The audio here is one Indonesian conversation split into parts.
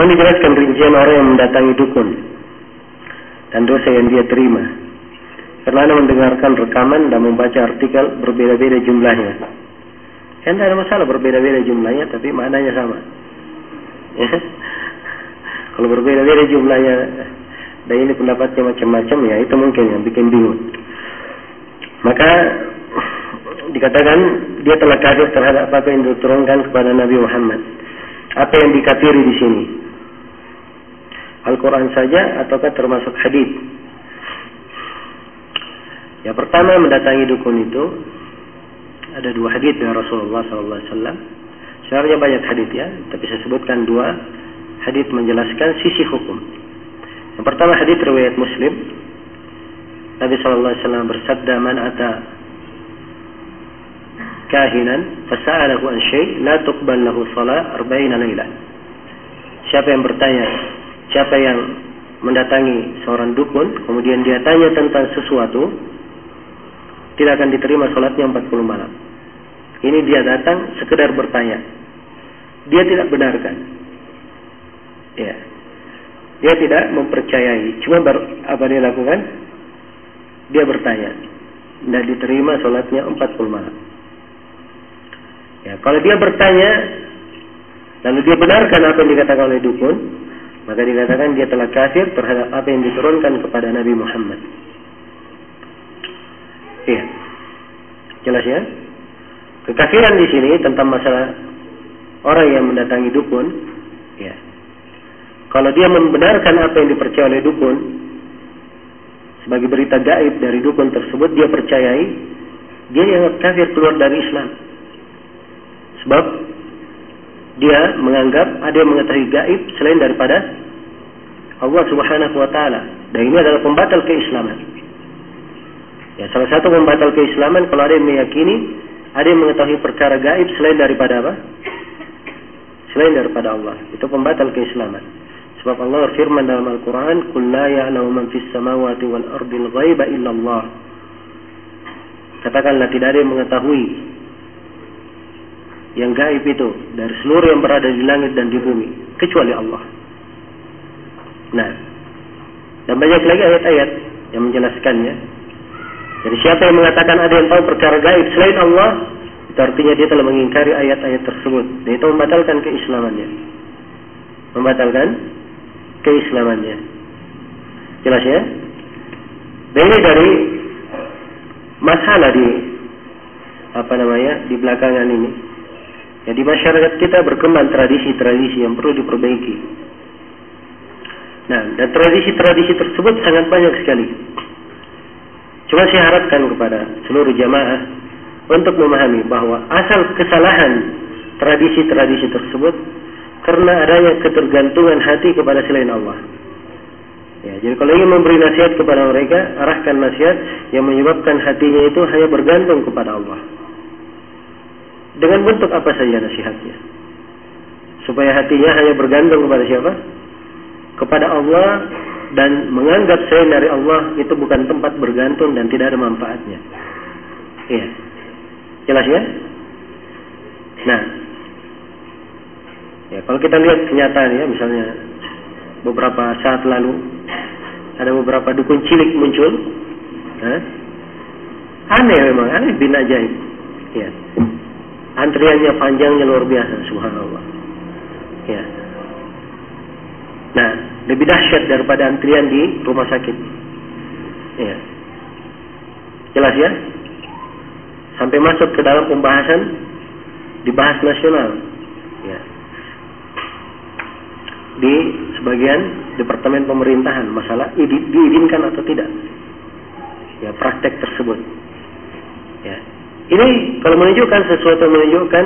Mohon dijelaskan rincian orang yang mendatangi dukun dan dosa yang dia terima. Karena anda mendengarkan rekaman dan membaca artikel berbeda-beda jumlahnya. Kan tidak ada masalah berbeda-beda jumlahnya, tapi maknanya sama. Ya. Kalau berbeda-beda jumlahnya dan ini pendapatnya macam-macam ya itu mungkin yang bikin bingung. Maka dikatakan dia telah kafir terhadap apa yang diturunkan kepada Nabi Muhammad. Apa yang dikafiri di sini? Al-Quran saja ataukah termasuk hadis? Ya pertama mendatangi dukun itu ada dua hadis dari Rasulullah SAW. Sebenarnya banyak hadis ya, tapi saya sebutkan dua hadis menjelaskan sisi hukum. Yang pertama hadis riwayat Muslim. Nabi SAW bersabda, "Man ata kahinan fasa'alahu an syai' la tuqbal lahu salat 40 lailah." Siapa yang bertanya, siapa yang mendatangi seorang dukun, kemudian dia tanya tentang sesuatu, tidak akan diterima sholatnya 40 malam. Ini dia datang sekedar bertanya. Dia tidak benarkan. Ya. Dia tidak mempercayai. Cuma ber, apa dia lakukan? Dia bertanya. Tidak diterima sholatnya 40 malam. Ya, kalau dia bertanya, lalu dia benarkan apa yang dikatakan oleh dukun, maka dikatakan dia telah kafir terhadap apa yang diturunkan kepada Nabi Muhammad. Iya. Jelas ya? Kekafiran di sini tentang masalah orang yang mendatangi dukun, ya. Kalau dia membenarkan apa yang dipercaya oleh dukun sebagai berita gaib dari dukun tersebut, dia percayai, dia yang kafir keluar dari Islam. Sebab dia menganggap ada yang mengetahui gaib selain daripada Allah Subhanahu wa taala. Dan ini adalah pembatal keislaman. Ya, salah satu pembatal keislaman kalau ada yang meyakini ada yang mengetahui perkara gaib selain daripada apa? Selain daripada Allah. Itu pembatal keislaman. Sebab Allah firman dalam Al-Quran, "Qul la ya'lamu man fis samawati wal ardi al-ghaiba illa Allah." Katakanlah tidak ada yang mengetahui yang gaib itu dari seluruh yang berada di langit dan di bumi kecuali Allah. Nah, dan banyak lagi ayat-ayat yang menjelaskannya. Jadi siapa yang mengatakan ada yang tahu perkara gaib selain Allah, itu artinya dia telah mengingkari ayat-ayat tersebut. Dan itu membatalkan keislamannya. Membatalkan keislamannya. Jelas ya? Dan ini dari masalah di apa namanya di belakangan ini. Ya, di masyarakat kita berkembang tradisi-tradisi yang perlu diperbaiki. Nah, dan tradisi-tradisi tersebut sangat banyak sekali. Cuma saya harapkan kepada seluruh jamaah untuk memahami bahwa asal kesalahan tradisi-tradisi tersebut karena adanya ketergantungan hati kepada selain Allah. Ya, jadi kalau ingin memberi nasihat kepada mereka, arahkan nasihat yang menyebabkan hatinya itu hanya bergantung kepada Allah. Dengan bentuk apa saja nasihatnya? Supaya hatinya hanya bergantung kepada siapa? Kepada Allah dan menganggap selain dari Allah itu bukan tempat bergantung dan tidak ada manfaatnya. Iya. Jelas ya? Nah, ya kalau kita lihat kenyataan ya, misalnya beberapa saat lalu ada beberapa dukun cilik muncul, Hah? aneh memang, aneh bin ajaib. Ya. Antriannya panjangnya luar biasa, subhanallah. Ya. Nah, lebih dahsyat daripada antrian di rumah sakit. Ya. Jelas ya? Sampai masuk ke dalam pembahasan dibahas nasional. Ya. Di sebagian departemen pemerintahan masalah diizinkan atau tidak. Ya, praktek tersebut. Ya. Ini kalau menunjukkan sesuatu menunjukkan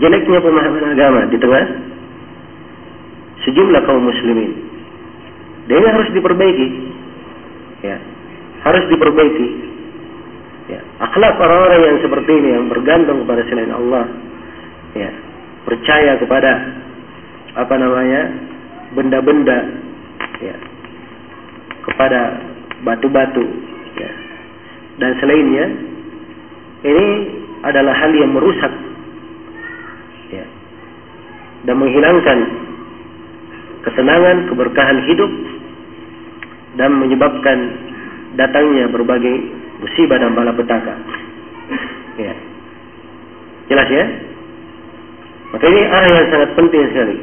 jeleknya pemahaman agama di tengah sejumlah kaum muslimin. Ini harus diperbaiki. Ya, harus diperbaiki. Ya, akhlak orang-orang yang seperti ini yang bergantung kepada selain Allah, ya, percaya kepada apa namanya benda-benda, ya, kepada batu-batu, ya, dan selainnya, ini adalah hal yang merusak, ya, dan menghilangkan ketenangan, keberkahan hidup dan menyebabkan datangnya berbagai musibah dan malapetaka. Ya. Jelas ya? Maka ini arah yang sangat penting sekali.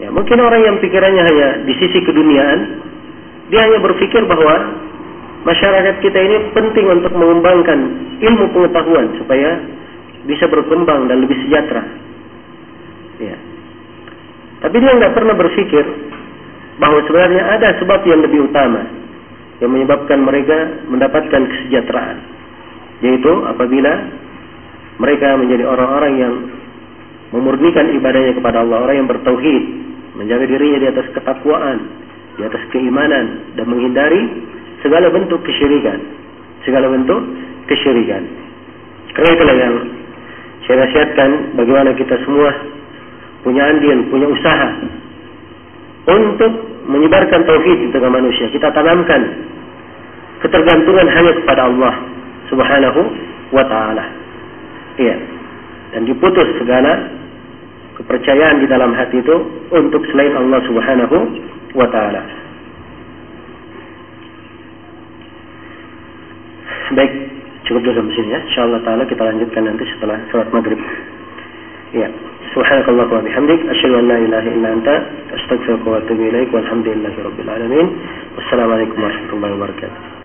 Ya, mungkin orang yang pikirannya hanya di sisi keduniaan, dia hanya berpikir bahwa masyarakat kita ini penting untuk mengembangkan ilmu pengetahuan supaya bisa berkembang dan lebih sejahtera. Ya. Tapi dia nggak pernah berpikir bahwa sebenarnya ada sebab yang lebih utama yang menyebabkan mereka mendapatkan kesejahteraan, yaitu apabila mereka menjadi orang-orang yang memurnikan ibadahnya kepada Allah, orang yang bertauhid, menjaga dirinya di atas ketakwaan, di atas keimanan dan menghindari segala bentuk kesyirikan, segala bentuk kesyirikan. Karena itulah yang saya nasihatkan bagaimana kita semua punya andil, punya usaha untuk menyebarkan tauhid di tengah manusia. Kita tanamkan ketergantungan hanya kepada Allah Subhanahu wa taala. Iya. Dan diputus segala kepercayaan di dalam hati itu untuk selain Allah Subhanahu wa taala. Baik, cukup dulu sampai sini ya. Insyaallah taala kita lanjutkan nanti setelah salat Maghrib. Iya. سبحانك اللهم وبحمدك أشهد أن لا إله إلا أنت أستغفرك وأتوب إليك والحمد لله رب العالمين. والسلام عليكم ورحمة الله وبركاته.